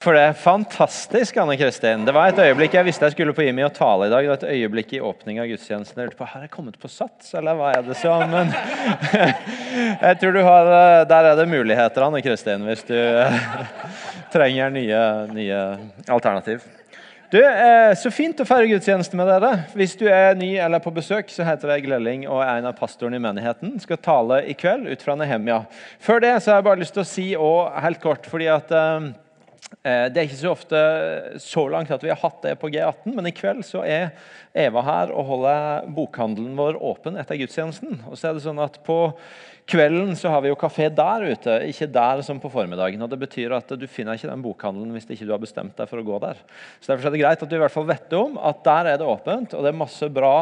For det er fantastisk, Anne Kristin. Det var et øyeblikk jeg visste jeg skulle på Jimmy og tale i dag. Det var et øyeblikk i åpninga av gudstjenesten. Jeg lurte på, Har jeg kommet på sats, eller hva er det som Men jeg tror du har Der er det muligheter, Anne Kristin, hvis du trenger nye, nye alternativ. Du, eh, Så fint å feire gudstjeneste med dere. Hvis du er ny eller på besøk, så heter jeg Glelling og er en av pastorene i menigheten. Skal tale i kveld ut fra Nehemia. Før det så har jeg bare lyst til å si og helt kort, fordi at eh, Eh, det er ikke så ofte så langt at vi har hatt det på G18, men i kveld så er Eva her og holder bokhandelen vår åpen etter gudstjenesten. Og så er det sånn at På kvelden så har vi jo kafé der ute, ikke der som på formiddagen. og Det betyr at du finner ikke den bokhandelen hvis ikke du har bestemt deg for å gå der. Så Derfor er det greit at du i hvert fall vet om at der er det åpent, og det er masse bra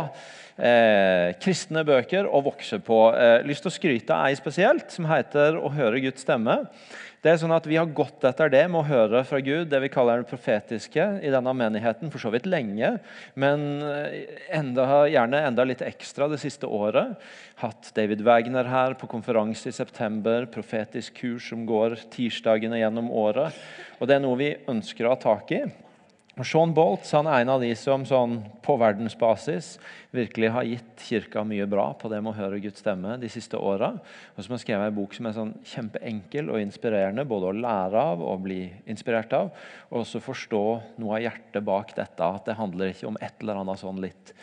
eh, kristne bøker å vokse på. Eh, lyst til å skryte av ei spesielt, som heter 'Å høre Guds stemme'. Det er sånn at Vi har gått etter det med å høre fra Gud, det vi kaller det profetiske, i denne menigheten for så vidt lenge, men eh, enda, gjerne enda litt ekstra det siste året. Hatt David Wagner her på konferanse i september, profetisk kurs som går tirsdagene gjennom året. Og Det er noe vi ønsker å ha tak i. Og Sean Bolt han er en av de som sånn, på verdensbasis virkelig har gitt kirka mye bra på det med å høre Guds stemme de siste åra. Og som har skrevet en bok som er sånn kjempeenkel og inspirerende, både å lære av og bli inspirert av, og også forstå noe av hjertet bak dette. At det handler ikke om et eller annet sånn litt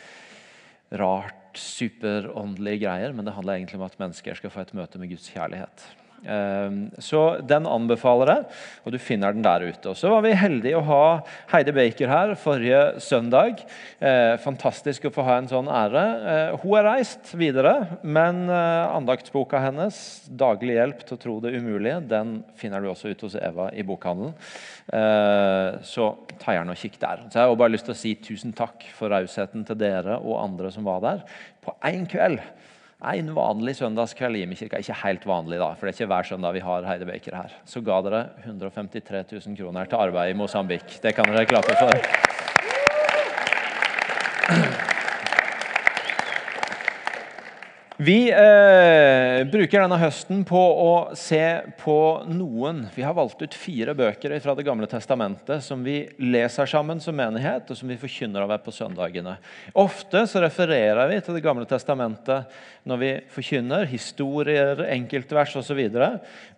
rart, superåndelige greier, men det handler egentlig om at mennesker skal få et møte med Guds kjærlighet. Ehm, så den anbefaler jeg, og du finner den der ute. Og Så var vi heldige å ha Heidi Baker her forrige søndag. Eh, fantastisk å få ha en sånn ære. Eh, hun er reist videre, men eh, andaktsboka hennes, 'Daglig hjelp til å tro det umulige', den finner du også ute hos Eva i bokhandelen. Så ta gjerne og kikk der. Så Jeg har bare lyst til å si tusen takk for rausheten til dere og andre som var der. På én kveld en vanlig søndagskveld i Imekirka, ikke helt vanlig, da, for det er ikke hver søndag vi har Heide Baker her, så ga dere 153 000 kroner til arbeid i Mosambik. Det kan dere klappe for. Vi eh, bruker denne høsten på å se på noen Vi har valgt ut fire bøker fra Det gamle testamentet som vi leser sammen som menighet, og som vi forkynner over på søndagene. Ofte så refererer vi til Det gamle testamentet når vi forkynner historier, enkeltvers osv.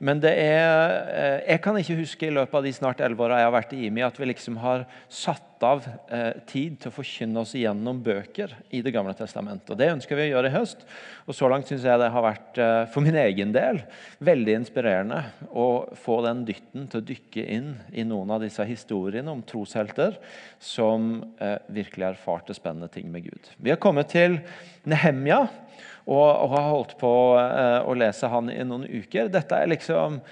Men det er, eh, jeg kan ikke huske i løpet av de snart elleve åra jeg har vært i IMI, at vi liksom har satt av eh, tid til å forkynne oss igjennom bøker i Det gamle testamentet. Og Det ønsker vi å gjøre i høst. Og Så langt syns jeg det har vært eh, for min egen del veldig inspirerende å få den dytten til å dykke inn i noen av disse historiene om troshelter som eh, virkelig erfarte spennende ting med Gud. Vi har kommet til Nehemja og, og har holdt på eh, å lese han i noen uker. Dette er liksom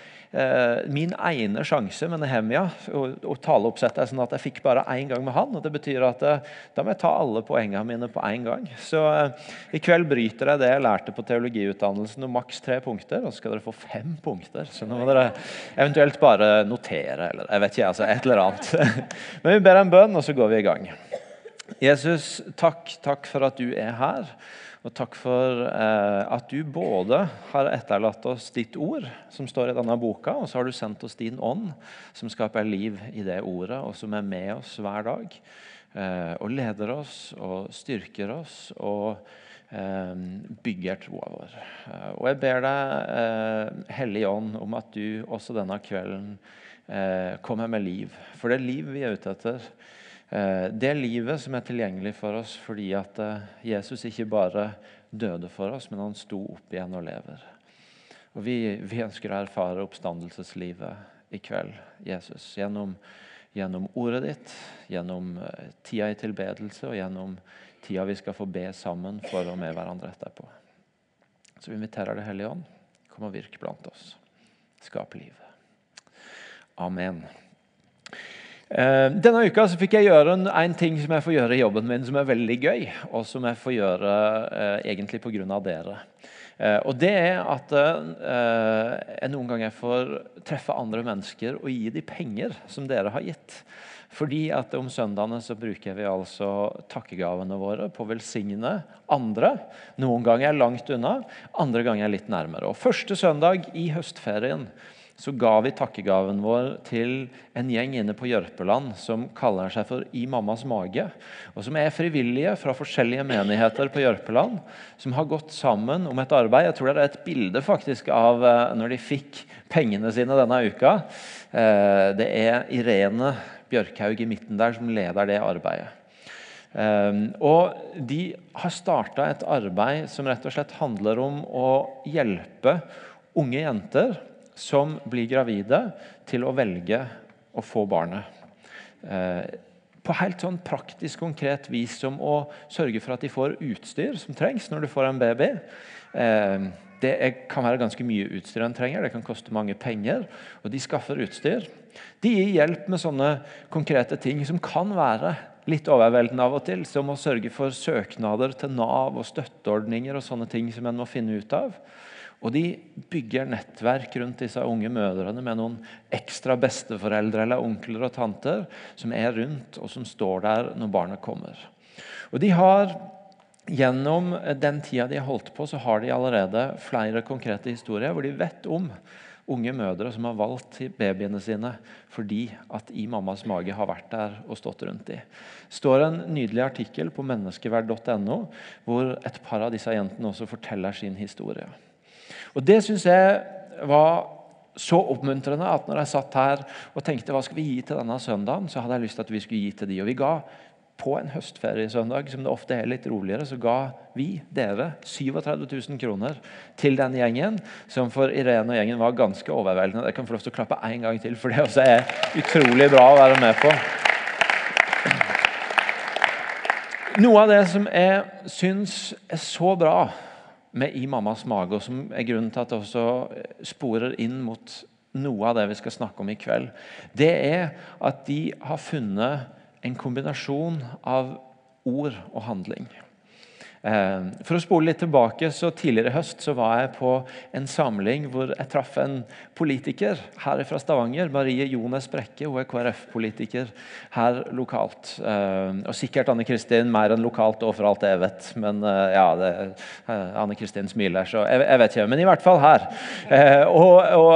min ene sjanse med Nehemia og taleoppsettet taleoppsette er sånn at jeg fikk bare én gang med han. og Det betyr at eh, da må jeg ta alle poengene mine på én gang. Så eh, i kveld bryter jeg det jeg lærte på teologiutdannelsen om maks tre punkter. Og så skal dere få fem punkter. Så nå må dere eventuelt bare notere eller jeg vet ikke, altså et eller annet. Men vi ber en bønn, og så går vi i gang. Jesus, takk, takk for at du er her. Og takk for eh, at du både har etterlatt oss ditt ord, som står i denne boka, og så har du sendt oss din ånd, som skaper liv i det ordet, og som er med oss hver dag. Eh, og leder oss og styrker oss og eh, bygger troa vår. Eh, og jeg ber deg, eh, Hellige Ånd, om at du også denne kvelden eh, kommer med liv. For det er liv vi er ute etter. Eh, det livet som er tilgjengelig for oss fordi at eh, Jesus ikke bare døde for oss, men han sto opp igjen og lever. Og Vi, vi ønsker å erfare oppstandelseslivet i kveld, Jesus, gjennom, gjennom ordet ditt, gjennom eh, tida i tilbedelse og gjennom tida vi skal få be sammen for og med hverandre etterpå. Så vi inviterer Det Hellige Ånd, kom og virk blant oss. Skap livet. Amen. Eh, denne uka så fikk jeg gjøre en, en, ting som jeg får gjøre i jobben min, som er veldig gøy, og som jeg får gjøre eh, egentlig pga. dere. Eh, og det er at eh, jeg noen ganger får treffe andre mennesker og gi dem penger som dere har gitt. Fordi at om søndagene så bruker vi altså takkegavene våre på å velsigne andre. Noen ganger langt unna, andre ganger litt nærmere. Og Første søndag i høstferien så ga vi takkegaven vår til en gjeng inne på Jørpeland som kaller seg for I mammas mage. og Som er frivillige fra forskjellige menigheter på Jørpeland. Som har gått sammen om et arbeid. Jeg tror det er et bilde faktisk av eh, når de fikk pengene sine denne uka. Eh, det er Irene Bjørkhaug i midten der som leder det arbeidet. Um, og De har starta et arbeid som rett og slett handler om å hjelpe unge jenter som blir gravide, til å velge å få barnet. Eh, på helt sånn praktisk, konkret vis som å sørge for at de får utstyr som trengs når du får en baby. Eh, det kan være ganske mye utstyr en trenger, det kan koste mange penger. og De skaffer utstyr. De gir hjelp med sånne konkrete ting som kan være litt overveldende av og til, som å sørge for søknader til Nav og støtteordninger og sånne ting som en må finne ut av. Og de bygger nettverk rundt disse unge mødrene med noen ekstra besteforeldre eller onkler og tanter som er rundt, og som står der når barnet kommer. Og de har Gjennom den tida de har holdt på, så har de allerede flere konkrete historier hvor de vet om unge mødre som har valgt babyene sine fordi at i mammas mage har vært der og stått rundt dem. Det står en nydelig artikkel på menneskeverd.no hvor et par av disse jentene også forteller sin historie. Og Det syns jeg var så oppmuntrende at når jeg satt her og tenkte hva skal vi gi til denne søndagen, så hadde jeg lyst til at vi skulle gi til de. Og vi ga på en høstferiesøndag, som det ofte er litt roligere, så ga vi dere 37 000 kroner til den gjengen, som for Irene og gjengen var ganske overveldende. Jeg kan få lov til å klappe en gang til, for det også er utrolig bra å være med på. Noe av det som jeg syns er så bra med i mammas mage, og som er grunnen til at det også sporer inn mot noe av det vi skal snakke om i kveld, det er at de har funnet en kombinasjon av ord og handling. Eh, for å spole litt tilbake, så Tidligere i høst så var jeg på en samling hvor jeg traff en politiker her fra Stavanger. Marie Jones Brekke. Hun er KrF-politiker her lokalt. Eh, og sikkert Anne Kristin mer enn lokalt og for alt jeg vet. Men eh, ja, det, Anne Kristin smiler, så jeg, vet ikke. Men i hvert fall her. Og, og,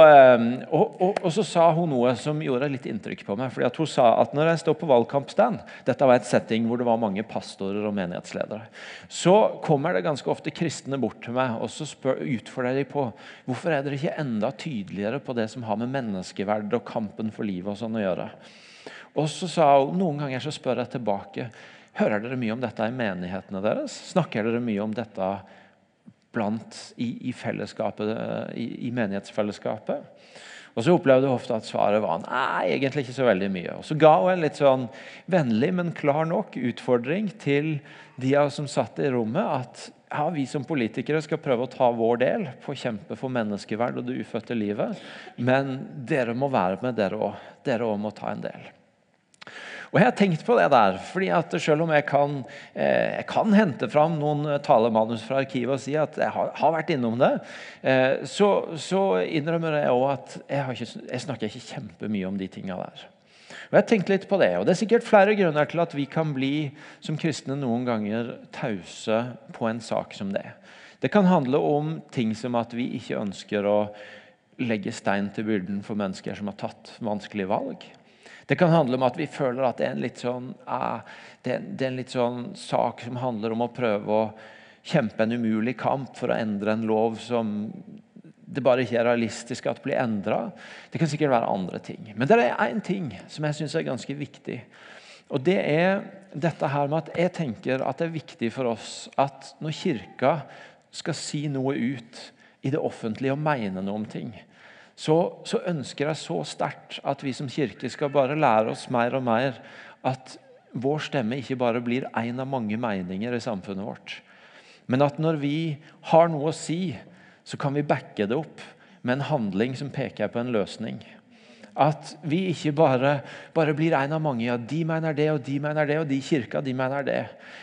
og, og, så sa hun noe som gjorde litt inntrykk på meg. fordi at Hun sa at når jeg står på valgkampstand Dette var et setting hvor det var mange pastorer og menighetsledere. så kommer det ganske ofte kristne bort til meg og så spør, utfordrer de på hvorfor er dere ikke enda tydeligere på det som har med menneskeverd og kampen for livet og sånn å gjøre. Og så sa hun, Noen ganger så spør jeg tilbake hører dere mye om dette i menighetene deres. Snakker dere mye om dette blant, i, i, i, i menighetsfellesskapet? Og så opplevde hun ofte at svaret var nei, egentlig ikke så veldig mye. Og Så ga hun en litt sånn vennlig, men klar nok utfordring til de av oss som satt i rommet, at ja, vi som politikere skal prøve å ta vår del på å kjempe for menneskeverd og det ufødte livet. Men dere må være med, dere òg. Dere òg må ta en del. Og Jeg har tenkt på det der, fordi at selv om jeg kan, eh, jeg kan hente fram noen talemanus fra arkivet og si at jeg har, har vært innom det, eh, så, så, innrømmer jeg òg at jeg, ikke, jeg snakker ikke kjempemye om de tinga der. Og jeg tenkte litt på Det og det er sikkert flere grunner til at vi kan bli som kristne noen ganger tause på en sak som det. Det kan handle om ting som at vi ikke ønsker å legge stein til byrden for mennesker som har tatt vanskelige valg. Det kan handle om at vi føler at det er en litt sånn, ah, det det er en litt sånn sak som handler om å prøve å kjempe en umulig kamp for å endre en lov som det bare ikke er realistisk at blir endra. Det kan sikkert være andre ting. Men det er én ting som jeg syns er ganske viktig. Og det er dette her med at jeg tenker at det er viktig for oss at når Kirka skal si noe ut i det offentlige og mene noe om ting, så, så ønsker jeg så sterkt at vi som kirke skal bare lære oss mer og mer at vår stemme ikke bare blir én av mange meninger i samfunnet vårt. Men at når vi har noe å si, så kan vi backe det opp med en handling som peker på en løsning. At vi ikke bare, bare, blir en av mange. Ja, de mener det, og de mener det, og de kirka de mener det.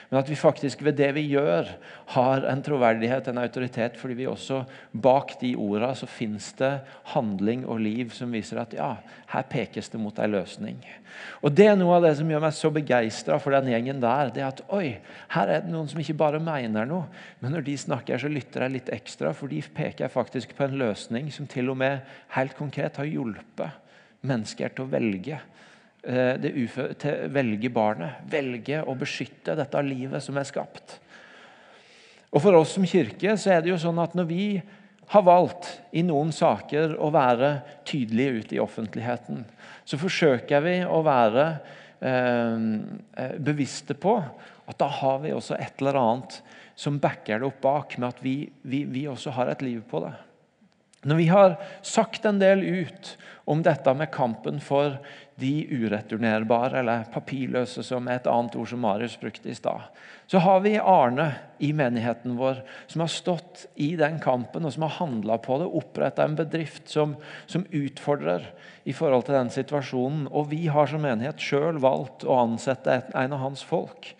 Men at vi faktisk ved det vi gjør, har en troverdighet, en autoritet. Fordi vi også bak de orda så fins det handling og liv som viser at ja, her pekes det mot ei løsning. Og Det er noe av det som gjør meg så begeistra for den gjengen der. det er at oi, Her er det noen som ikke bare mener noe, men når de snakker, så lytter jeg litt ekstra. For de peker faktisk på en løsning som til og med helt konkret har hjulpet mennesker til å velge eh, ufø til velge barnet. Velge å beskytte dette livet som er skapt. Og For oss som kirke så er det jo sånn at når vi har valgt i noen saker å være tydelige ute i offentligheten, så forsøker vi å være eh, eh, bevisste på at da har vi også et eller annet som backer det opp bak, med at vi, vi, vi også har et liv på det. Når vi har sagt en del ut om dette med kampen for de ureturnerbare, eller papirløse, som er et annet ord som Marius brukte i stad, så har vi Arne i menigheten vår som har stått i den kampen og som har handla på det, oppretta en bedrift som, som, utfordrer i forhold til den situasjonen. Og vi har som menighet sjøl valgt å ansette en av hans folk.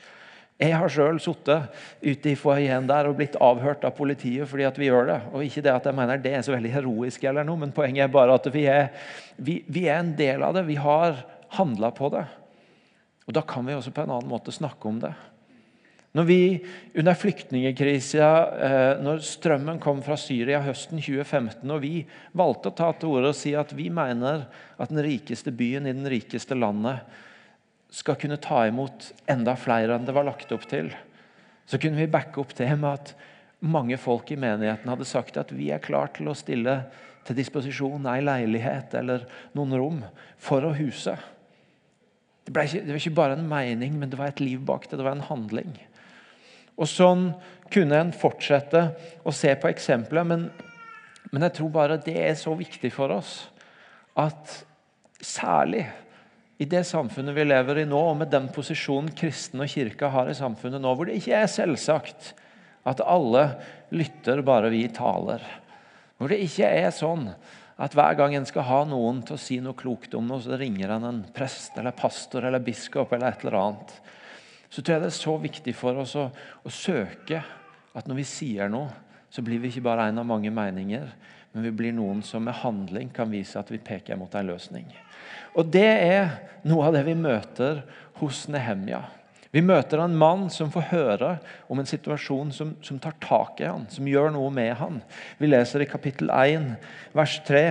Jeg har sjøl sittet ute i foajeen der og blitt avhørt av politiet fordi at vi gjør det. Og ikke det at jeg mener det er så veldig heroisk, eller noe, men poenget er bare at vi er, vi, vi er en del av det. Vi har handla på det. Og Da kan vi også på en annen måte snakke om det. Når vi under flyktningkrisa, eh, når strømmen kom fra Syria høsten 2015, og vi valgte å ta til orde og si at vi mener at den rikeste byen i den rikeste landet skal kunne ta imot enda flere enn det var lagt opp til, så kunne vi backe opp det med at mange folk i menigheten hadde sagt at vi er klar til å stille til disposisjon ei leilighet eller noen rom for å huse. Det, ikke, det, var ikke bare en mening, men det var et liv bak det. Det var en handling. Og Sånn kunne en fortsette å se på eksempler, men, men jeg tror bare det er så viktig for oss at særlig i det samfunnet vi lever i nå, og med den posisjonen kristen og kirka har i samfunnet nå, hvor det ikke er selvsagt at alle lytter bare vi taler. Hvor det ikke er sånn at hver gang en skal ha noen til å si noe klokt om noe, så ringer en en prest eller pastor eller biskop eller et eller annet. Så tror jeg det er så viktig for oss å, å søke at når vi sier noe, så blir vi ikke bare en av mange meninger, men vi blir noen som med handling kan vise at vi peker mot en løsning. Og Det er noe av det vi møter hos Nehemja. Vi møter en mann som får høre om en situasjon som, som tar tak i han, som gjør noe med han. Vi leser i kapittel 1, vers 3.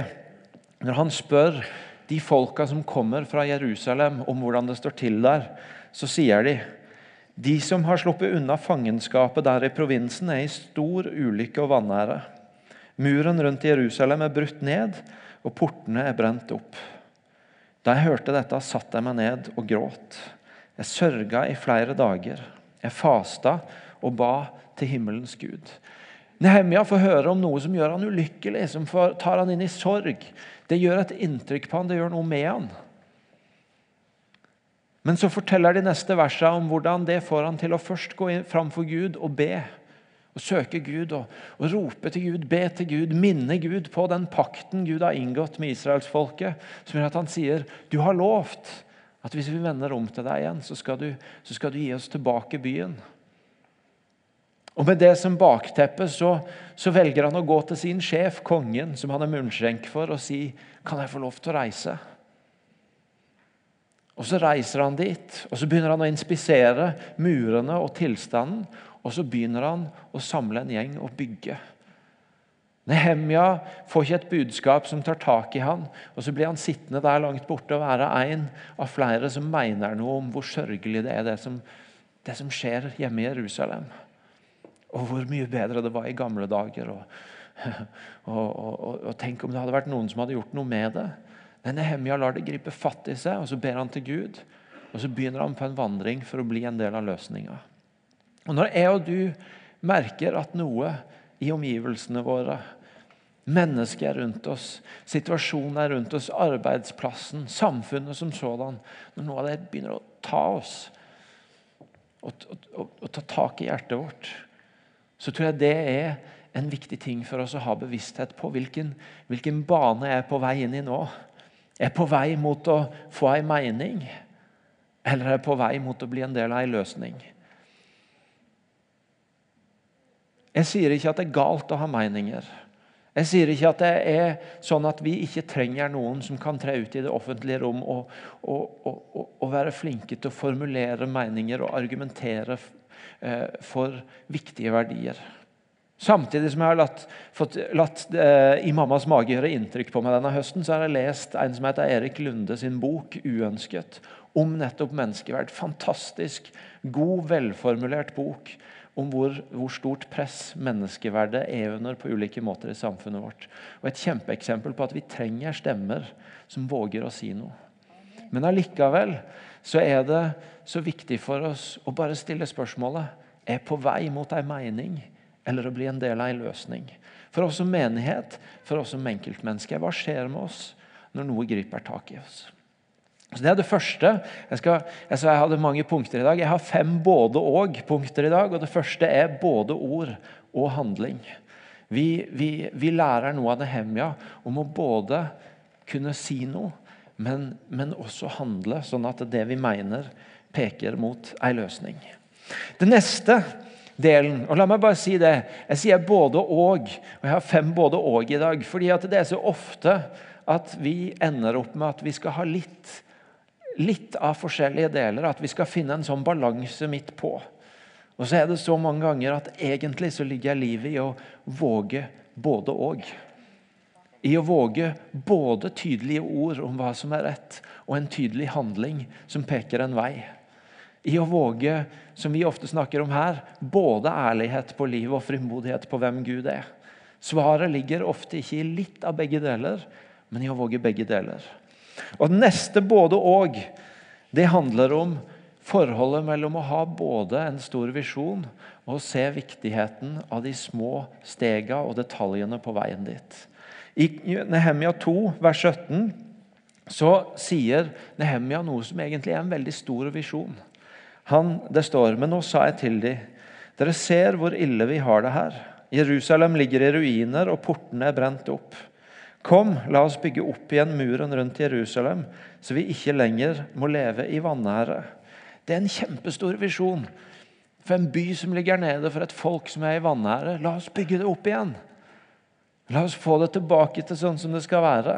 Når han spør de folka som kommer fra Jerusalem om hvordan det står til der, så sier de de som har sluppet unna fangenskapet der i provinsen, er i stor ulykke og vanære. Muren rundt Jerusalem er brutt ned, og portene er brent opp. Da jeg hørte dette, satte jeg meg ned og gråt. Jeg sørga i flere dager. Jeg fasta og ba til himmelens Gud. Nehemia får høre om noe som gjør han ulykkelig, som tar han inn i sorg. Det gjør et inntrykk på han, det gjør noe med han. Men så forteller de neste versene om hvordan det får han til å først gå fram for Gud og be og søke Gud og, og, rope til Gud, be til Gud, minne Gud på den pakten Gud har inngått med israelsfolket, som gjør at han sier du har lovt at hvis vi vender om til deg igjen, så skal du, så skal du gi oss tilbake byen. Og Med det som bakteppe så, så, velger han å gå til sin sjef, kongen, som han er munnskjenk for, og si kan jeg få lov til å reise. Og Så reiser han dit, og så begynner han å inspisere murene og tilstanden. Og så begynner han å samle en gjeng og bygge. Nehemja får ikke et budskap som tar tak i han, og så blir han sittende der langt borte og være en av flere som mener noe om hvor sørgelig det er, det som, det som skjer hjemme i Jerusalem. Og hvor mye bedre det var i gamle dager. Og, og, og, og tenk om det hadde vært noen som hadde gjort noe med det. Men Nehemja lar det gripe fatt i seg, og så ber han til Gud. Og så begynner han på en vandring for å bli en del av løsninga. Og Når jeg og du merker at noe i omgivelsene våre, mennesker rundt oss, situasjoner rundt oss, arbeidsplassen, samfunnet som sådan Når noe av det begynner å ta oss og, og, og, og ta tak i hjertet vårt, så tror jeg det er en viktig ting for oss å ha bevissthet på. Hvilken, hvilken bane jeg er på vei inn i nå? Jeg Er på vei mot å få ei mening, eller er jeg på vei mot å bli en del av ei løsning? Jeg sier ikke at det er galt å ha meninger. Jeg sier ikke at det er sånn at vi ikke trenger noen som kan tre ut i det offentlige rom og, og, og, og være flinke til å formulere meninger og argumentere eh, for viktige verdier. Samtidig som jeg har latt, fått, latt eh, i mammas mage gjøre inntrykk på meg denne høsten, så har jeg lest en som heter Erik Lunde sin bok 'Uønsket', om nettopp menneskeverd. Fantastisk god, velformulert bok om hvor, hvor, stort press menneskeverdet er under på ulike måter i samfunnet vårt. Og Et kjempeeksempel på at vi trenger stemmer som våger å si noe. Men allikevel så er det så viktig for oss å bare stille spørsmålet er på vei mot ei mening eller å bli en del av ei løsning. For oss som menighet, for oss som enkeltmennesker. Hva skjer med oss når noe griper tak i oss? Så Det er det første. Jeg, skal, jeg, jeg hadde mange punkter i dag. Jeg har fem både-og-punkter i dag. og Det første er både ord og handling. Vi, vi, vi lærer noe av Nehemja om å både kunne si noe, men, men, også handle, sånn at det vi mener, peker mot ei løsning. Det neste delen og La meg bare si det. Jeg sier både og. og Jeg har fem både og i dag. fordi det er så ofte at vi ender opp med at vi skal ha litt litt av forskjellige deler. At vi skal finne en sånn balanse midt på. Og så er det så mange ganger at egentlig så ligger livet i å våge både og. I å våge både tydelige ord om hva som er rett, og en tydelig handling som peker en vei. I å våge, som vi ofte snakker om her, både ærlighet på livet og frimodighet på hvem Gud er. Svaret ligger ofte ikke i litt av begge deler, men i å våge begge deler. Og neste både og, det handler om forholdet mellom å ha både en stor visjon og å se viktigheten av de små stega og detaljene på veien dit. I Nehemia 2, vers 17, så sier Nehemia noe som egentlig er en veldig stor visjon. Han, det står, men nå sa jeg til dem, dere ser hvor ille vi har det her. Jerusalem ligger i ruiner, og portene er brent opp. Kom, la oss bygge opp igjen muren rundt Jerusalem, så vi ikke lenger må leve i vanære. Det er en kjempestor visjon for en by som ligger nede, for et folk som er i vanære. La oss bygge det opp igjen. La oss få det tilbake til sånn som det skal være.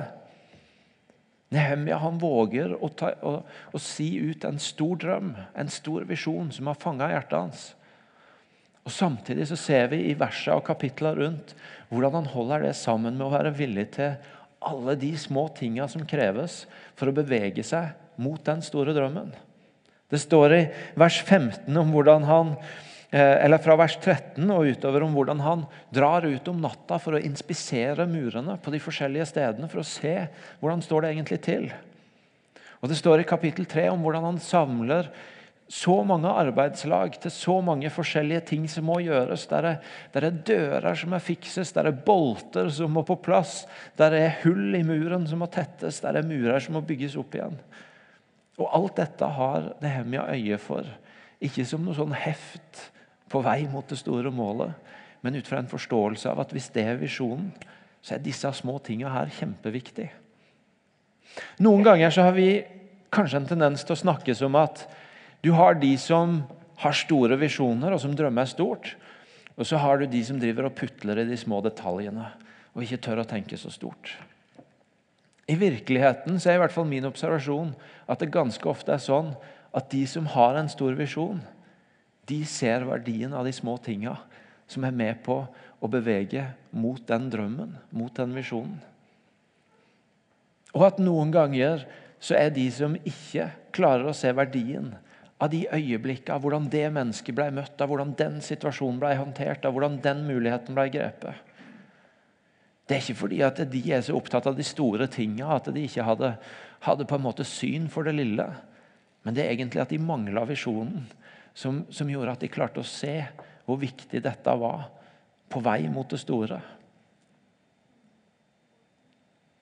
Nehemia han våger å, ta, å, å si ut en stor drøm, en stor visjon, som har fanga hjertet hans. Og Samtidig så ser vi i verset og kapitler rundt hvordan han holder det sammen med å være villig til alle de små tinga som kreves for å bevege seg mot den store drømmen. Det står i vers 15 om hvordan han eh, eller fra vers 13 og utover om hvordan han drar ut om natta for å inspisere murene på de forskjellige stedene for å se hvordan står det egentlig til. Og Det står i kapittel 3 om hvordan han samler så mange arbeidslag til så mange forskjellige ting som må gjøres. Der er, der er, dører som må fikses, der er bolter som må på plass, der er hull i muren som må tettes, der er murer som må bygges opp igjen. Og Alt dette har Nehemia øye for. Ikke som noe sånn heft på vei mot det store målet, men ut fra en forståelse av at hvis det er visjonen, så er disse små tingene her kjempeviktige. Noen ganger så har vi kanskje en tendens til å snakke som at du har de som har store visjoner, og som drømmer stort. Og så har du de som driver og putler i de små detaljene og ikke tør å tenke så stort. I virkeligheten så er i hvert fall min observasjon at det ganske ofte er sånn at de som har en stor visjon, de ser verdien av de små tinga som er med på å bevege mot den drømmen, mot den visjonen. Og at noen ganger så er de som ikke klarer å se verdien av de øyeblikkene, av hvordan det mennesket ble møtt, av hvordan den situasjonen ble håndtert, av hvordan den muligheten ble grepet. Det er ikke fordi at de er så opptatt av de store tingene at de ikke hadde, hadde på en måte syn for det lille. Men det er egentlig at de mangla visjonen, som, som gjorde at de klarte å se hvor viktig dette var på vei mot det store.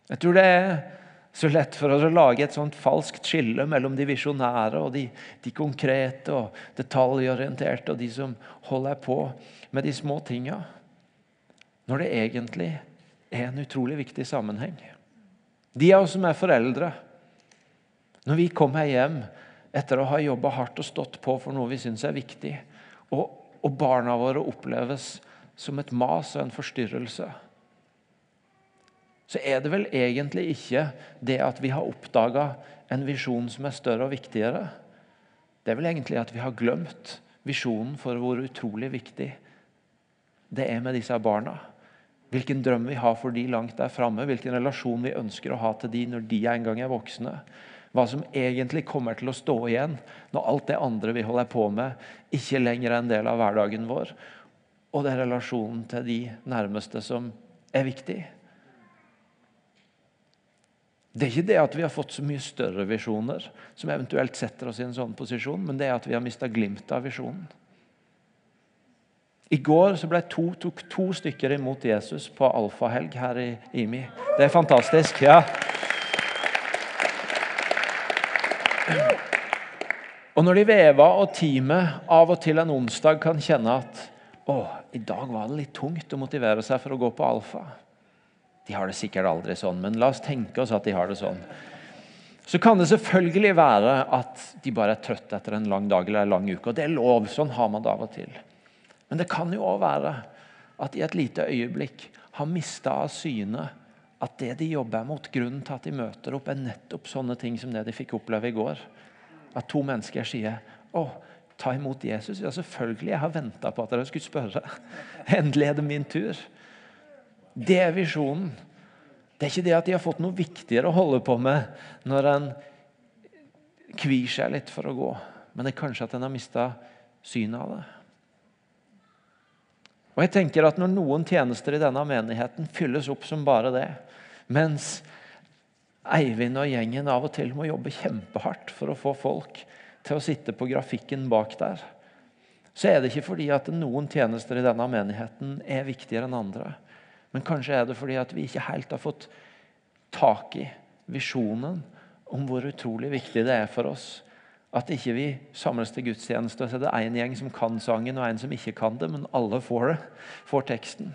Jeg tror det er så lett for oss å lage et sånt falskt skille mellom de visjonære og de, de, konkrete og detaljorienterte og de som holder på med de små tinga, når det egentlig er en utrolig viktig sammenheng. De av oss som er foreldre, når vi kommer hjem etter å ha jobba hardt og stått på for noe vi syns er viktig, og, og barna våre oppleves som et mas og en forstyrrelse, så er det vel egentlig ikke det at vi har oppdaga en visjon som er større og viktigere. Det er vel egentlig at vi har glemt visjonen for hvor utrolig viktig det er med disse barna. Hvilken drøm vi har for de langt der framme, hvilken relasjon vi ønsker å ha til de når de en gang er voksne. Hva som egentlig kommer til å stå igjen når alt det andre vi holder på med, ikke lenger er en del av hverdagen vår. Og det er relasjonen til de nærmeste som er viktig. Det er ikke det at vi har fått så mye større visjoner som eventuelt setter oss i en sånn posisjon, men det er at vi har mista glimtet av visjonen. I går så to, tok to stykker imot Jesus på alfahelg her i IMI. Det er fantastisk. ja. Og når de veva og teamet av og til en onsdag kan kjenne at å, i dag var det litt tungt å motivere seg for å gå på alfa, de har det sikkert aldri sånn, men la oss tenke oss at de har det sånn. Så kan det selvfølgelig være at de bare er trøtte etter en lang dag eller en lang uke. og Det er lov. Sånn har man det av og til. Men det kan jo òg være at i et lite øyeblikk har mista av syne at det de jobber mot, grunnen til at de møter opp, er nettopp sånne ting som det de fikk oppleve i går. At to mennesker sier 'Å, ta imot Jesus'. Ja, selvfølgelig. Jeg har venta på at dere skulle spørre. Endelig er det min tur. Det er visjonen. Det er ikke det at de har fått noe viktigere å holde på med når en kvir seg litt for å gå, men det er kanskje at en har mista synet av det. Og jeg tenker at Når noen tjenester i denne menigheten fylles opp som bare det, mens Eivind og gjengen av og til må jobbe kjempehardt for å få folk til å sitte på grafikken bak der, så er det ikke fordi at noen tjenester i denne menigheten er viktigere enn andre. Men kanskje er det fordi at vi ikke helt har fått tak i visjonen om hvor utrolig viktig det er for oss at ikke vi samles til gudstjeneste, og så er det én gjeng som kan sangen, og en som ikke kan det, men alle får det, får teksten.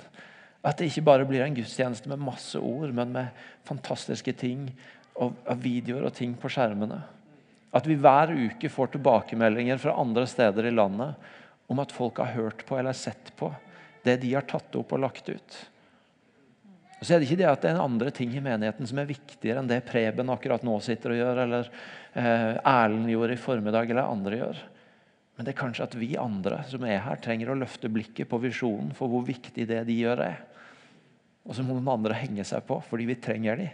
At det ikke bare blir en gudstjeneste med masse ord, men med fantastiske ting og, videoer og ting på skjermene. At vi hver uke får tilbakemeldinger fra andre steder i landet om at folk har hørt på eller sett på det de har tatt opp og lagt ut. Og så er det ikke det at det er andre ting i menigheten som er viktigere enn det Preben akkurat nå sitter og gjør, eller eh, Erlend gjorde i formiddag, eller andre gjør. Men det er kanskje at vi andre som er her, trenger å løfte blikket på visjonen for hvor viktig det de gjør, er. Og så må noen andre henge seg på, fordi vi trenger de.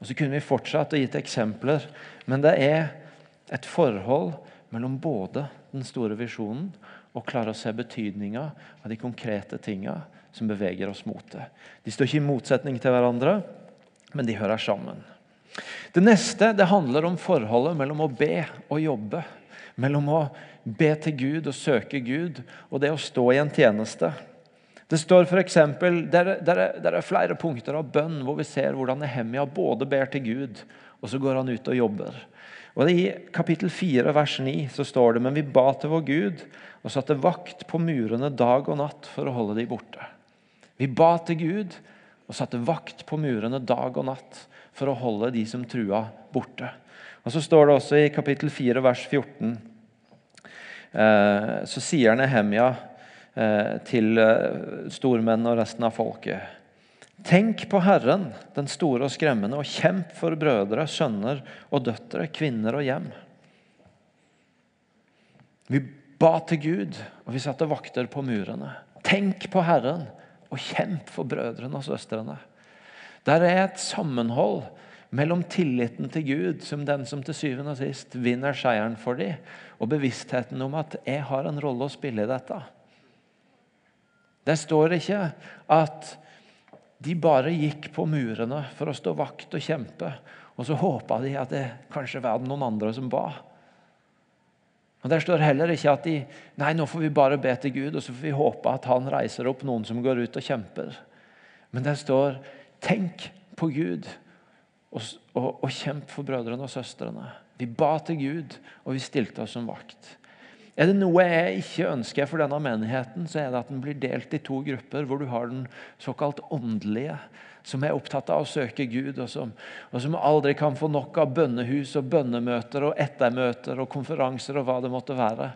Og Så kunne vi fortsatt og gitt eksempler, men det er et forhold mellom både den store visjonen og klare å se betydninga av de konkrete tinga som beveger oss mot det. De står ikke i motsetning til hverandre, men de hører sammen. Det neste det handler om forholdet mellom å be og jobbe. Mellom å be til Gud og søke Gud, og det å stå i en tjeneste. Det står for eksempel, der, der, der er flere punkter av bønn hvor vi ser hvordan Nehemia både ber til Gud, og så går han ut og jobber. Og I kapittel 4, vers 9 så står det men vi ba til vår Gud og satte vakt på murene dag og natt for å holde de borte. Vi ba til Gud og satte vakt på murene dag og natt for å holde de som trua, borte. Og Så står det også i kapittel 4, vers 14, eh, så sier Nehemja eh, til eh, stormenn og resten av folket Tenk på Herren, den store og skremmende, og kjemp for brødre, sønner og døtre, kvinner og hjem. Vi ba til Gud, og vi satte vakter på murene. Tenk på Herren, og kjemp for brødrene og søstrene. Der er et sammenhold mellom tilliten til Gud, som den som til syvende og sist vinner seieren for dem, og bevisstheten om at 'jeg har en rolle å spille i dette'. Det står ikke at de bare gikk på murene for å stå vakt og kjempe, og så håpa de at det kanskje var noen andre som ba. Og Der står heller ikke at de nei, nå får vi bare be til Gud og så får vi håpe at han reiser opp noen som går ut og kjemper. Men der står tenk på Gud og, og, og kjemp for brødrene og søstrene. Vi ba til Gud, og vi stilte oss som vakt. Er det noe jeg ikke ønsker for denne menigheten, så er det at den blir delt i to grupper, hvor du har den såkalt åndelige, som er opptatt av å søke Gud, og som, og som aldri kan få nok av bønnehus og bønnemøter og ettermøter og konferanser og hva det måtte være.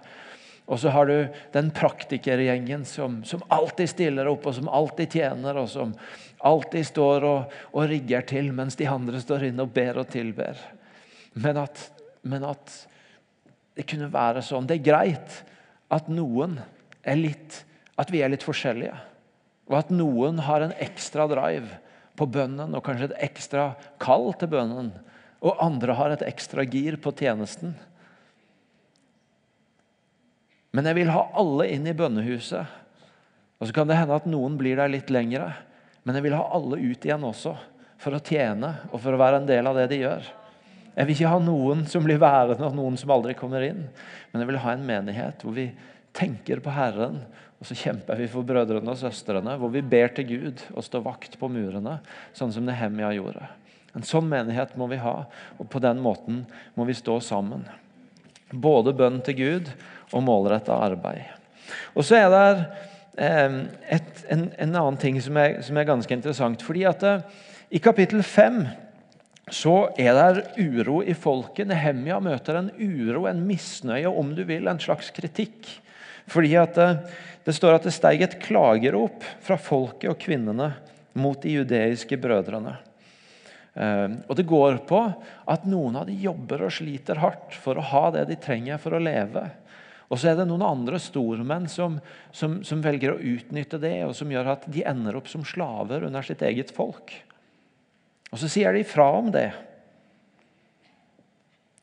Og så har du den praktikergjengen som, som alltid stiller opp, og som alltid tjener, og som alltid står og, og rigger til, mens de andre står inne og ber og tilber. Men at, men at det kunne være sånn. Det er greit at noen er litt At vi er litt forskjellige. Og at noen har en ekstra drive på bønnen og kanskje et ekstra kall til bønnen. Og andre har et ekstra gir på tjenesten. Men jeg vil ha alle inn i bønnehuset. Og så kan det hende at noen blir der litt lengre. Men jeg vil ha alle ut igjen også, for å tjene og for å være en del av det de gjør. Jeg vil ikke ha noen som blir værende, og noen som aldri kommer inn. Men jeg vil ha en menighet hvor vi tenker på Herren, og så kjemper vi for brødrene og søstrene. Hvor vi ber til Gud og står vakt på murene, sånn som Nehemia gjorde. En sånn menighet må vi ha, og på den måten må vi stå sammen. Både bønn til Gud og målretta arbeid. Og så er det eh, et, en, en, annen ting som er, som er ganske interessant. fordi at det, I kapittel 5 så er det uro i folket. Nehemia møter en uro, en misnøye, om du vil, en slags kritikk. Fordi at det, eh, det står at det steg et klagerop fra folket og kvinnene mot de judeiske brødrene. Eh, og Det går på at noen av de jobber og sliter hardt for å ha det de trenger for å leve. Og så er det noen andre stormenn som, som, som velger å utnytte det, og som gjør at de ender opp som slaver under sitt eget folk. Og så sier de ifra om det.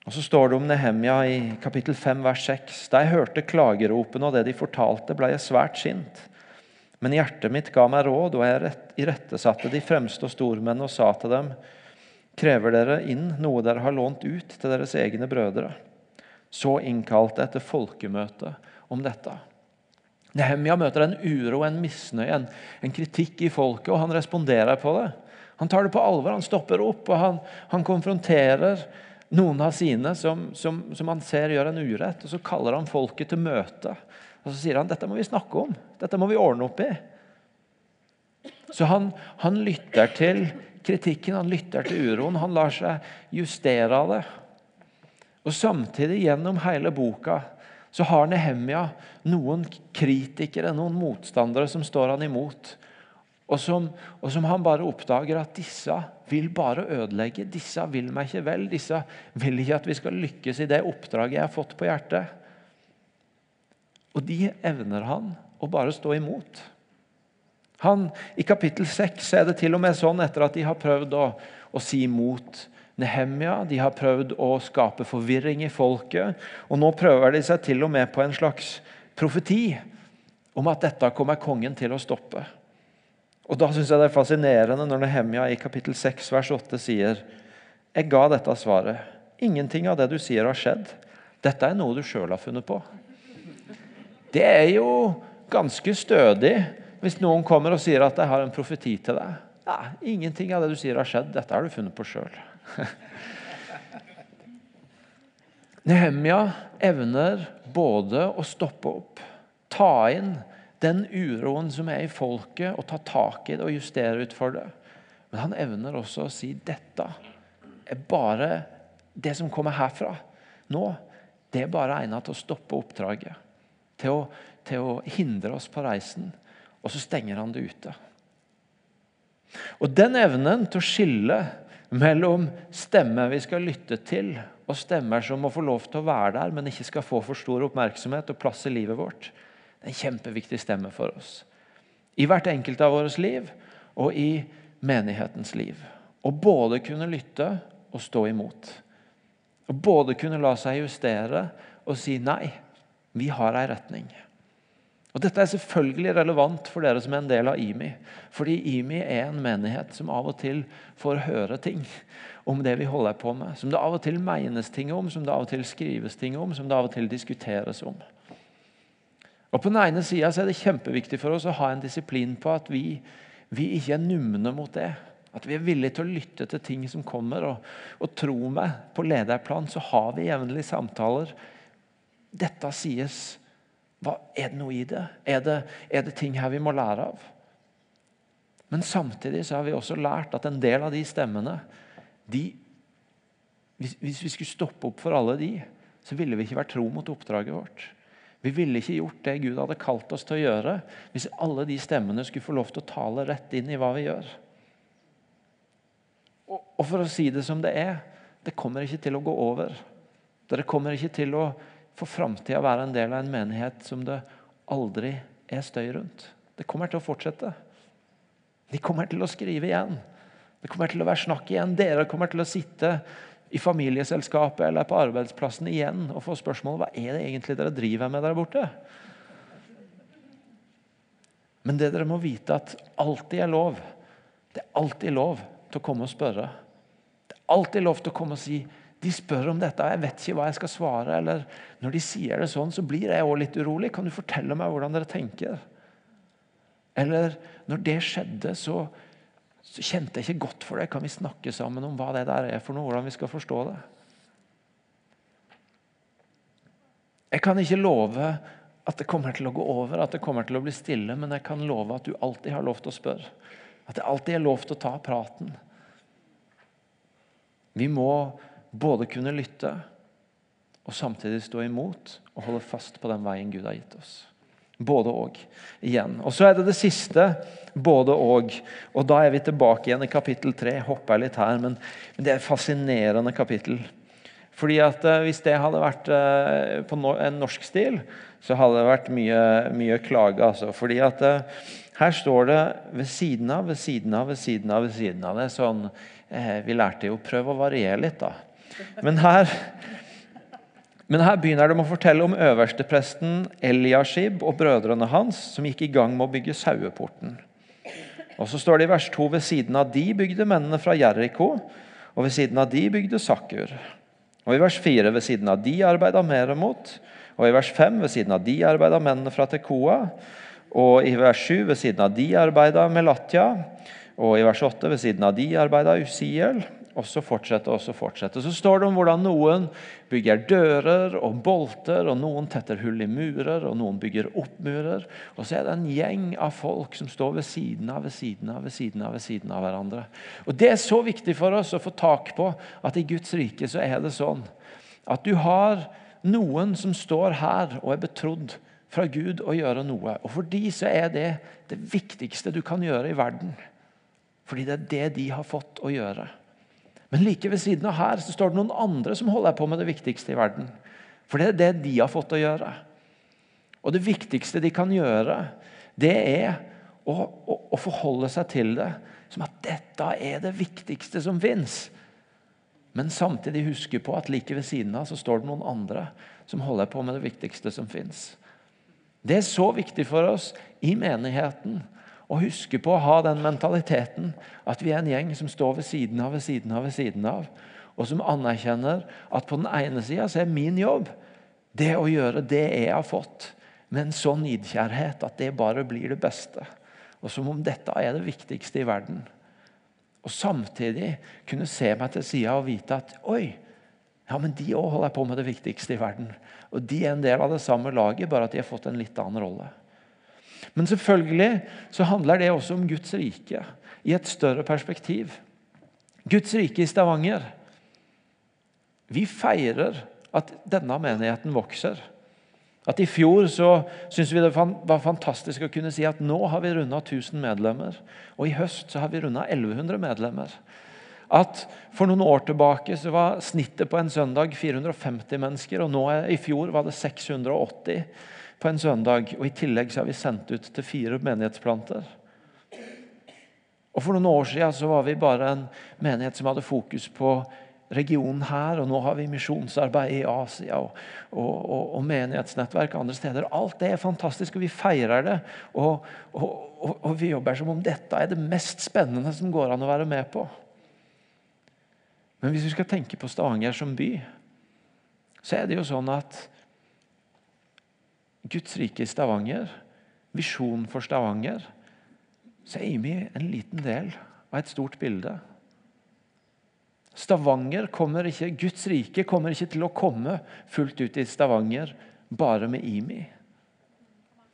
Og Så står det om Nehemja i kapittel 5, vers 6. Da jeg hørte klageropene og det de fortalte, ble jeg svært sint. Men hjertet mitt ga meg råd, og jeg irettesatte de fremste og stormennene og sa til dem:" Krever dere inn noe dere har lånt ut til deres egne brødre? Så innkalte jeg etter folkemøte om dette. Nehemja møter en uro, en misnøye, en, en kritikk i folket, og han responderer på det. Han tar det på alvor, han stopper opp og han, han konfronterer noen av sine som, som, som, han ser gjør en urett. og Så kaller han folket til møte. Og Så sier han dette må vi snakke om, dette må vi ordne opp i. Så han, han lytter til kritikken, han lytter til uroen. Han lar seg justere av det. Og Samtidig, gjennom hele boka, så har Nehemia noen kritikere, noen motstandere, som står han imot. Og som, og som, han bare oppdager at disse vil bare ødelegge. Disse vil meg ikke vel. Disse vil ikke at vi skal lykkes i det oppdraget jeg har fått på hjertet. Og de evner han å bare stå imot. Han, I kapittel 6 er det til og med sånn etter at de har prøvd å, å si imot Nehemia, de har prøvd å skape forvirring i folket, og nå prøver de seg til og med på en slags profeti om at dette kommer kongen til å stoppe. Og Da syns jeg det er fascinerende når Nehemja i kapittel 6 vers 8 sier Jeg ga dette svaret. Ingenting av det du sier, har skjedd. Dette er noe du sjøl har funnet på. Det er jo ganske stødig hvis noen kommer og sier at jeg har en profeti til deg. Ja, ingenting av det du sier, har skjedd. Dette har du funnet på sjøl. Nehemja evner både å stoppe opp, ta inn den uroen som er i folket, og ta tak i det og justere ut for det. Men han evner også å si dette er bare det som kommer herfra. Nå, det er bare egnet til å stoppe oppdraget. Til å, til å hindre oss på reisen. Og så stenger han det ute. Og den evnen til å skille mellom stemmer vi skal lytte til, og stemmer som må få lov til å være der, men ikke skal få for stor oppmerksomhet og plass i livet vårt, en kjempeviktig stemme for oss. I hvert enkelt av vårt liv og i menighetens liv. Å både kunne lytte og stå imot. Å både kunne la seg justere og si nei. Vi har ei retning. Og Dette er selvfølgelig relevant for dere som er en del av IMI. Fordi IMI er en menighet som av og til får høre ting om det vi holder på med. Som det av og til menes ting om, som det av og til skrives ting om, som det av og til diskuteres om. Og På den ene sida er det kjempeviktig for oss å ha en disiplin på at vi, vi ikke er numne mot det. At vi er villige til å lytte til ting som kommer. Og, og tro meg, på lederplan så har vi jevnlig samtaler dette sies. Hva, er det noe i det? Er, det? er det ting her vi må lære av? Men samtidig så har vi også lært at en del av de stemmene de, hvis, hvis vi skulle stoppe opp for alle de, så ville vi ikke vært tro mot oppdraget vårt. Vi ville ikke gjort det Gud hadde kalt oss til å gjøre, hvis alle de stemmene skulle få lov til å tale rett inn i hva vi gjør. Og, for å si det som det er det kommer ikke til å gå over. Dere kommer ikke til å for framtida være en del av en menighet som det aldri er støy rundt. Det kommer til å fortsette. De kommer til å skrive igjen. Det kommer til å være snakk igjen. Dere kommer til å sitte i familieselskapet eller på arbeidsplassen igjen og få spørsmål hva er det egentlig dere driver med der borte. Men det dere må vite, at alltid er lov. Det er alltid lov til å komme og spørre. Det er alltid lov til å komme og si de spør om dette, jeg vet ikke hva jeg skal svare. Eller når de sier det sånn, så blir jeg òg litt urolig. Kan du fortelle meg hvordan dere tenker? Eller når det skjedde, så så kjente jeg ikke godt for det. Kan vi snakke sammen om hva det der er for noe? Hvordan vi skal forstå det? Jeg kan ikke love at det kommer til å gå over, at det kommer til å bli stille, men jeg kan love at du alltid har lov til å spørre. At det alltid er lov til å ta praten. Vi må både kunne lytte og samtidig stå imot og holde fast på den veien Gud har gitt oss. Både og. igjen. Og Så er det det siste både og. Og Da er vi tilbake igjen i kapittel 3. Hopper litt her, men, det er et fascinerende kapittel. Fordi at uh, Hvis det hadde vært uh, på en norsk stil, så hadde det vært mye, mye klage. Altså. Fordi at uh, her står det ved siden av, ved siden av, ved siden av. ved siden av. Det er sånn, Vi lærte jo prøve å variere litt, da. Men her men her begynner de å fortelle om øverstepresten Eliashib og brødrene hans, som gikk i gang med å bygge saueporten. Og så står det i vers 2.: Ved siden av de bygde mennene fra Jeriko, og ved siden av de bygde Sakkur. Og i vers 4.: Ved siden av de arbeida Meremot. Og i vers 5.: Ved siden av de arbeida mennene fra Tekoa. Og i vers 7.: Ved siden av de arbeida Melatja. Og i vers 8.: Ved siden av de arbeida Usiel. Og så fortsetter og så fortsetter. Så står det om hvordan noen bygger dører og bolter, og noen tetter hull i murer, og noen bygger opp murer. Og så er det en gjeng av folk som står ved siden av, ved siden av, ved siden av, ved siden av hverandre. Og Det er så viktig for oss å få tak på at i Guds rike så er det sånn at du har noen som står her og er betrodd fra Gud å gjøre noe. Og for de så er det det viktigste du kan gjøre i verden. Fordi det er det de har fått å gjøre. Men like ved siden av her så står det noen andre som holder på med det viktigste i verden. For det er det de har fått å gjøre. Og det viktigste de kan gjøre, det er å, å, å forholde seg til det som at dette er det viktigste som fins. Men samtidig huske på at like ved siden av så står det noen andre som holder på med det viktigste som fins. Det er så viktig for oss i menigheten og huske på å ha den mentaliteten at vi er en gjeng som står ved siden av, ved siden av, ved siden av, og som anerkjenner at på den ene sida er min jobb det å gjøre det jeg har fått, med en sånn nidkjærhet at det bare blir det beste. Og som om dette er det viktigste i verden. Og samtidig kunne se meg til sida og vite at oi, ja, men de òg holder på med det viktigste i verden. Og de er en del av det samme laget, bare at de har fått en litt annen rolle. Men selvfølgelig så handler det også om Guds rike i et større perspektiv. Guds rike i Stavanger. Vi feirer at denne menigheten vokser. At I fjor så syntes vi det var fantastisk å kunne si at nå har vi runda 1000 medlemmer. Og i høst så har vi runda 1100 medlemmer. At For noen år tilbake så var snittet på en søndag 450 mennesker, og nå i fjor var det 680 på en søndag. Og I tillegg så har vi sendt ut til fire menighetsplanter. Og For noen år siden så var vi bare en menighet som hadde fokus på regionen her, og nå har vi misjonsarbeid i Asia og, og, og, og, menighetsnettverk andre steder. Alt det er fantastisk, og vi feirer det. Og, vi jobber som om dette er det mest spennende som går an å være med på. Men hvis vi skal tenke på Stavanger som by, så er det jo sånn at Guds rike i Stavanger, visjonen for Stavanger, så er vi en liten del av et stort bilde. Stavanger kommer ikke, Guds rike kommer ikke til å komme fullt ut i Stavanger bare med IMI.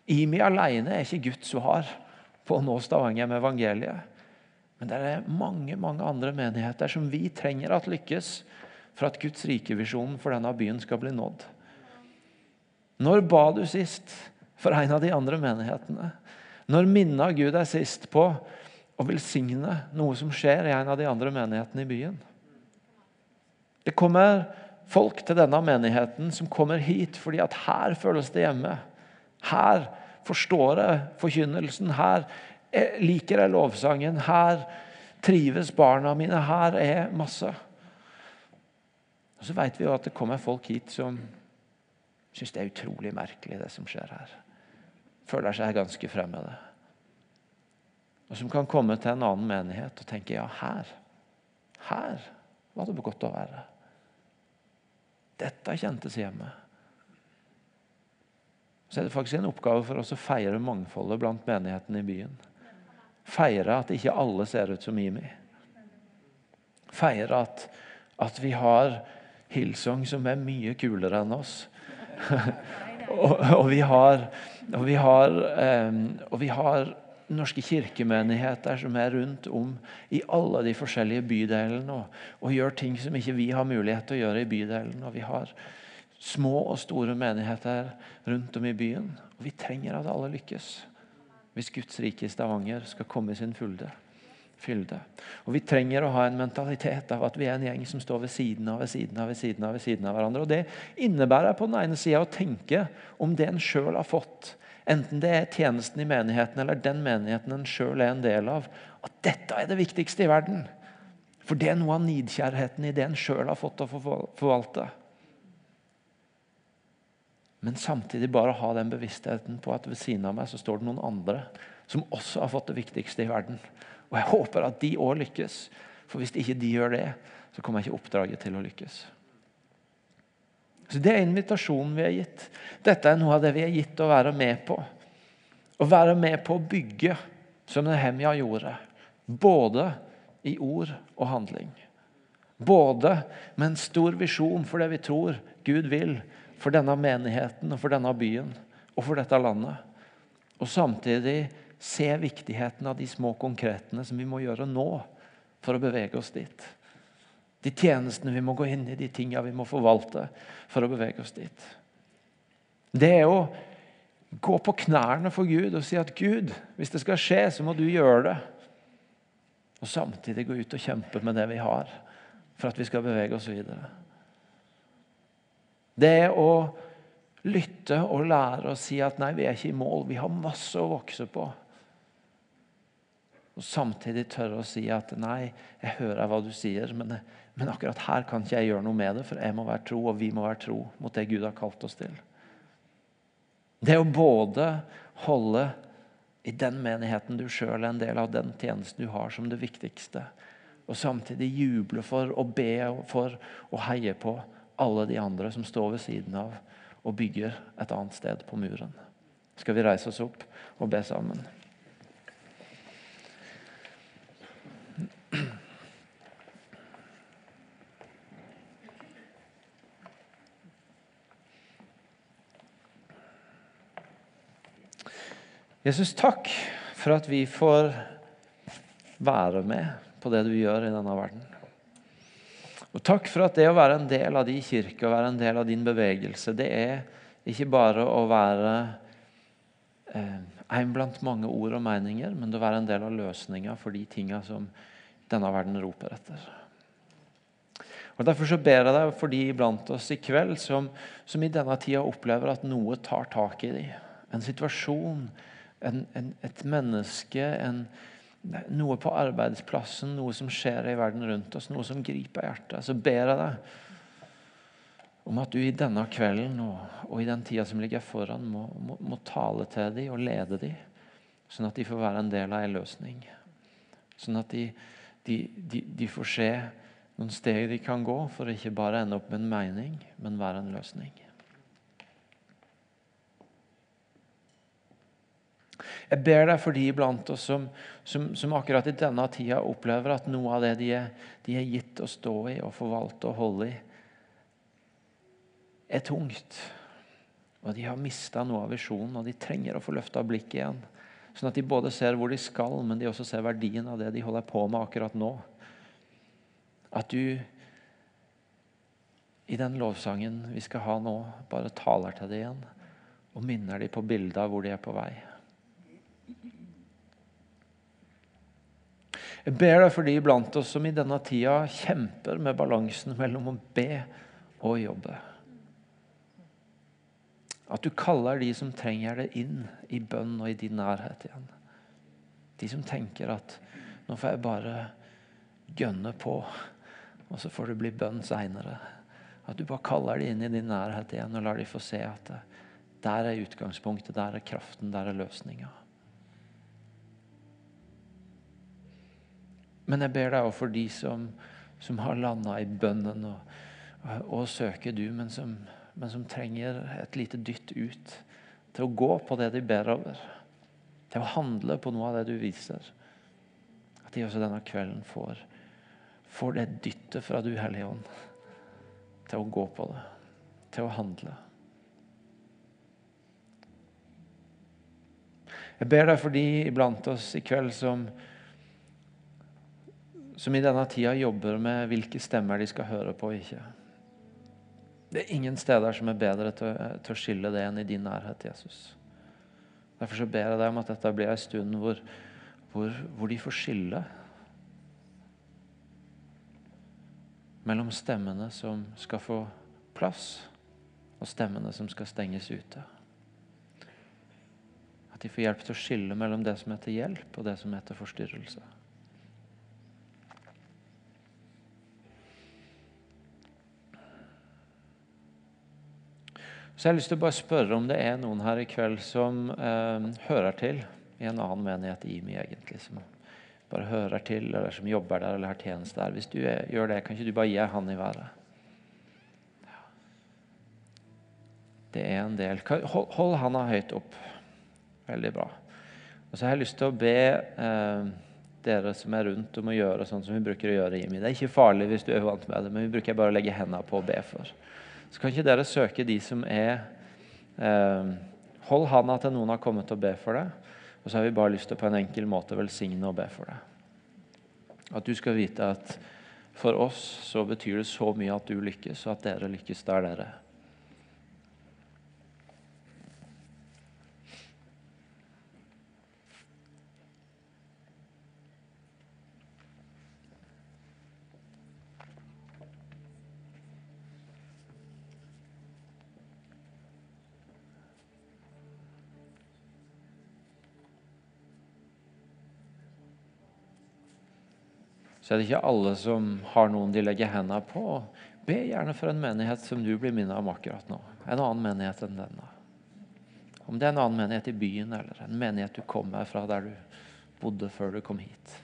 IMI alene er ikke Guds svar på å nå Stavanger med evangeliet. Men det er mange mange andre menigheter som vi trenger at lykkes for at Guds rikevisjon for denne byen skal bli nådd. Når ba du sist for en av de andre menighetene? Når minna Gud deg sist på å velsigne noe som skjer i en av de andre menighetene i byen? Det kommer folk til denne menigheten som kommer hit fordi at her føles det hjemme. Her forstår jeg forkynnelsen. Her liker jeg lovsangen. Her trives barna mine. Her er masse. Og Så vet vi jo at det kommer folk hit som syns det er utrolig merkelig, det som skjer her. Føler seg ganske fremmede. Og som kan komme til en annen menighet og tenke ja, her, her var det godt å være. Dette kjentes hjemme. Så er det faktisk en oppgave for oss å feire mangfoldet blant menighetene i byen. Feire at ikke alle ser ut som Imi. Feire at, at vi har Hillsong som er mye kulere enn oss. Og, og, vi har, og, vi har, um, og vi har norske kirkemenigheter som er rundt om i alle de forskjellige bydelene og, og, gjør ting som ikke vi har mulighet til å gjøre i bydelen. Og vi har små og store menigheter rundt om i byen. Og vi trenger at alle lykkes hvis Guds rike i Stavanger skal komme i sin fylde. Fylde. Og Vi trenger å ha en mentalitet av at vi er en gjeng som står ved siden av ved siden av, ved siden av, ved siden av hverandre. Og Det innebærer på den ene sida å tenke om det en sjøl har fått enten det er tjenesten i menigheten eller den menigheten en sjøl er en del av, at dette er det viktigste i verden. For det er noe av nidkjærheten i det en sjøl har fått å forvalte. Men samtidig bare ha den bevisstheten på at ved siden av meg så står det noen andre som også har fått det viktigste i verden. Og jeg håper at de òg lykkes. For hvis ikke de gjør det, så kommer ikke oppdraget til å lykkes. Så Det er invitasjonen vi er gitt. Dette er noe av det vi er gitt å være med på. Å være med på å bygge, som Nehemja gjorde. Både i ord og handling. Både med en stor visjon for det vi tror Gud vil for denne menigheten og for denne byen og for dette landet. Og samtidig se viktigheten av de små konkretene som vi må gjøre nå for å bevege oss dit. De tjenestene vi må gå inn i, de tingene vi må forvalte for å bevege oss dit. Det er å gå på knærne for Gud og si at Gud, hvis det skal skje, så må du gjøre det. Og samtidig gå ut og kjempe med det vi har, for at vi skal bevege oss videre. Det er å lytte og lære og si at nei, vi er ikke i mål. Vi har masse å vokse på. Og samtidig tørre å si at nei, jeg hører hva du sier, men, men, akkurat her kan ikke jeg gjøre noe med det, for jeg må være tro, og vi må være tro mot det Gud har kalt oss til. Det å både holde i den menigheten du sjøl er en del av, den tjenesten du har, som det viktigste, og samtidig juble for og be for og heie på alle de andre som står ved siden av og bygger et annet sted på muren. Skal vi reise oss opp og be sammen? Jesus, takk for at vi får være med på det du gjør i denne verden. Og takk for at det å være en del av din kirke og være en del av din bevegelse, det er ikke bare å være eh, en blant mange ord og meninger, men å være en del av løsninga for de tinga som denne verden roper etter. Og Derfor så ber jeg deg for de blant oss i kveld som, som i denne tida opplever at noe tar tak i dem. En situasjon, en, en, et menneske, en, noe på arbeidsplassen, noe som skjer i verden rundt oss, noe som griper hjertet, så ber jeg deg om at du i denne kvelden og, og i den tida som ligger foran, må, må, må tale til dem og lede dem, sånn at de får være en del av en løsning. Sånn at de, de, de, de får se noen steg de kan gå for å ikke bare ende opp med en mening, men være en løsning. Jeg ber deg for de blant oss som, som, som, akkurat i denne tida opplever at noe av det de er, de er gitt å stå i og forvalte og holde i, er tungt. Og de har mista noe av visjonen, og de trenger å få løfta blikket igjen. Sånn at de både ser hvor de skal, men de også ser verdien av det de holder på med akkurat nå. At du i den lovsangen vi skal ha nå, bare taler til dem igjen og minner dem på bildet av hvor de er på vei. Jeg ber deg for de iblant oss som i denne tida kjemper med balansen mellom å be og jobbe. At du kaller de som trenger det, inn i bønn og i din nærhet igjen. De som tenker at nå får jeg bare gønne på, og så får det bli bønn seinere. At du bare kaller de inn i din nærhet igjen og lar de få se at der er utgangspunktet, der er kraften, der er løsninga. Men jeg ber deg òg for de som, som har landa i bønnen og, og, søker du, men som, men som trenger et lite dytt ut til å gå på det de ber over. Til å handle på noe av det du viser. At de også denne kvelden får, får det dyttet fra du, Hellige Ånd, til å gå på det. Til å handle. Jeg ber deg for de iblant oss i kveld som som i denne tida jobber med hvilke stemmer de skal høre på og ikke. Det er ingen steder som er bedre til, til, å skille det enn i din nærhet, Jesus. Derfor så ber jeg deg om at dette blir en stund hvor, hvor, hvor de får skille mellom stemmene som skal få plass, og stemmene som skal stenges ute. At de får hjelp til å skille mellom det som er til hjelp, og det som er til forstyrrelse. Så jeg har lyst til å bare spørre om det er noen her i kveld som eh, hører til i en annen menighet i IMI, egentlig. Som bare hører til, eller som jobber der eller har tjeneste der. Hvis du er, gjør det, kan ikke du bare gi hånd i været? Det er en del. Hold, hold handa høyt opp. Veldig bra. Og så har jeg lyst til å be eh, dere som er rundt, om å gjøre sånn som vi bruker å gjøre i IMI. Det er ikke farlig hvis du er vant med det, men vi bruker bare å legge hendene på og be for. Så kan ikke dere søke de som er eh, Hold handa til noen har kommet og be for deg. Og så har vi bare lyst til på en enkel måte velsigne og be for deg. At du skal vite at for oss så betyr det så mye at du lykkes, og at dere lykkes der dere er. Så er det ikke alle som har noen de legger hendene på. Be gjerne for en menighet som du blir minnet om akkurat nå. En annen menighet enn denne. Om det er en annen menighet i byen eller en menighet du kommer fra der du bodde før du kom hit.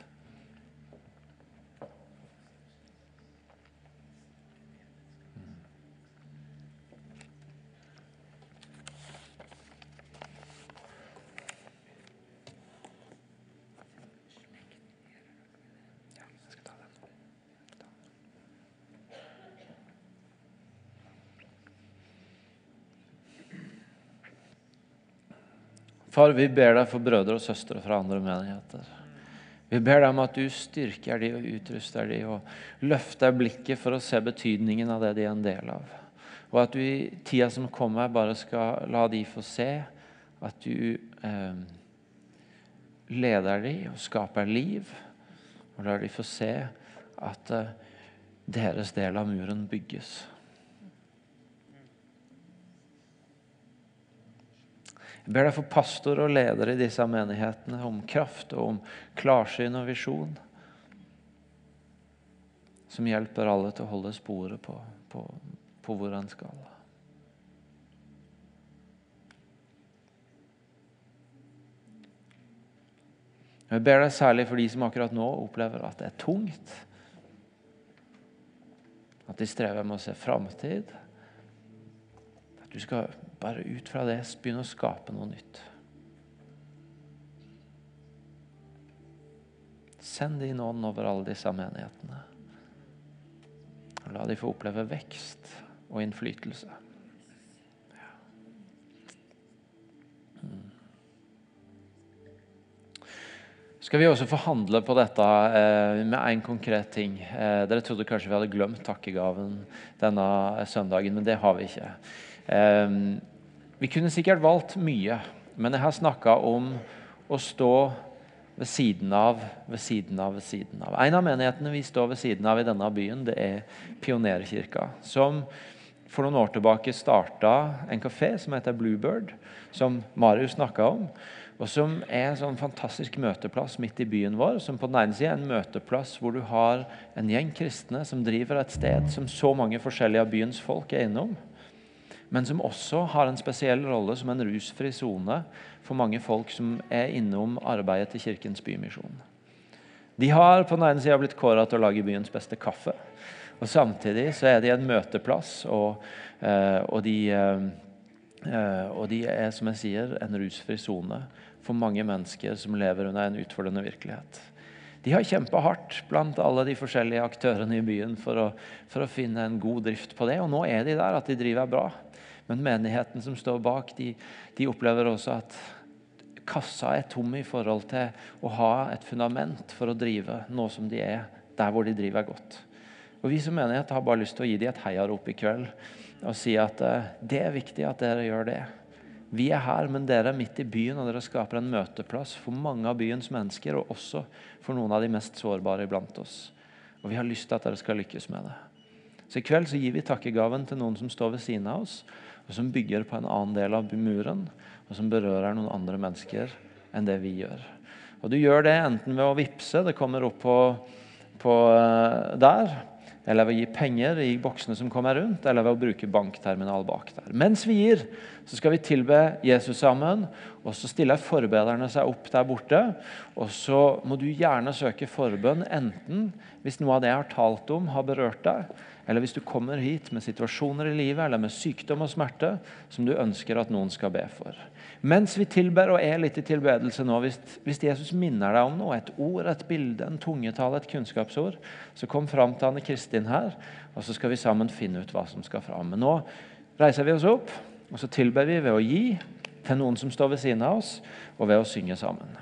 Far, vi ber deg for brødre og søstre fra andre menigheter. Vi ber deg om at du styrker de og utruster de og løfter blikket for å se betydningen av det de er en del av. Og at du i tida som kommer, bare skal la de få se at du eh, leder de og skaper liv. Og lar de få se at eh, deres del av muren bygges. Jeg ber deg for pastor og leder i disse menighetene om kraft og om klarsyn og visjon. Som hjelper alle til å holde sporet på, på, på hvor en skal. Jeg ber deg særlig for de som akkurat nå opplever at det er tungt. At de strever med å se framtid. At du skal bare ut fra det begynne å skape noe nytt. Send din ånd over alle disse menighetene. La dem få oppleve vekst og innflytelse. Skal vi også forhandle på dette eh, med én konkret ting? Eh, dere trodde kanskje vi hadde glemt takkegaven denne søndagen, men det har vi ikke. Eh, vi kunne sikkert valgt mye, men jeg har snakka om å stå ved siden av, ved siden av, ved siden av. En av menighetene vi står ved siden av i denne byen, det er Pionerkirka. Som for noen år tilbake starta en kafé som heter Bluebird, som Marius snakka om og som er en sånn fantastisk møteplass midt i byen vår. Som på den ene siden er en møteplass hvor du har en gjeng kristne som driver et sted som så mange forskjellige av byens folk er innom, men som også har en spesiell rolle som en rusfri sone for mange folk som er innom arbeidet til Kirkens Bymisjon. De har på den ene siden blitt kåra til å lage byens beste kaffe. Og Samtidig så er de en møteplass, og, eh, og de eh, Eh, og de er som jeg sier, en rusfri sone for mange mennesker som lever under en utfordrende virkelighet. De har kjempa hardt blant alle de forskjellige aktørene i byen for å, for å, finne en god drift på det, og nå er de der at de driver bra. Men menigheten som står bak, de, de opplever også at kassa er tom i forhold til å ha et fundament for å drive nå som de er der hvor de driver godt. Og Vi som menighet har bare lyst til å gi dem et heiarop i kveld og si at eh, det er viktig at dere gjør det. Vi er her, men dere er midt i byen, og dere skaper en møteplass for mange av byens mennesker, og også for noen av de mest sårbare iblant oss. Og vi har lyst til at dere skal lykkes med det. Så I kveld så gir vi takkegaven til noen som står ved siden av oss, og som bygger på en annen del av muren, og som berører noen andre mennesker enn det vi gjør. Og Du gjør det enten ved å vippse, det kommer opp på, på uh, der, eller ved å gi penger i boksene som kommer rundt, eller ved å bruke bankterminal bak der. Mens vi gir, så skal vi tilbe Jesus sammen, og så stiller forbederne seg opp der borte. Og så må du gjerne søke forbønn, enten hvis noe av det jeg har talt om, har berørt deg, eller hvis du kommer hit med situasjoner i livet eller med sykdom og smerte som du ønsker at noen skal be for. Mens vi tilber og er litt i tilbedelse nå, hvis, hvis Jesus minner deg om noe, et ord, et bilde, en tungetale, et kunnskapsord, så kom fram til Anne Kristin her, og så skal vi sammen finne ut hva som skal fram. Men nå reiser vi oss opp, og så tilber vi ved å gi til noen som står ved siden av oss, og ved å synge sammen.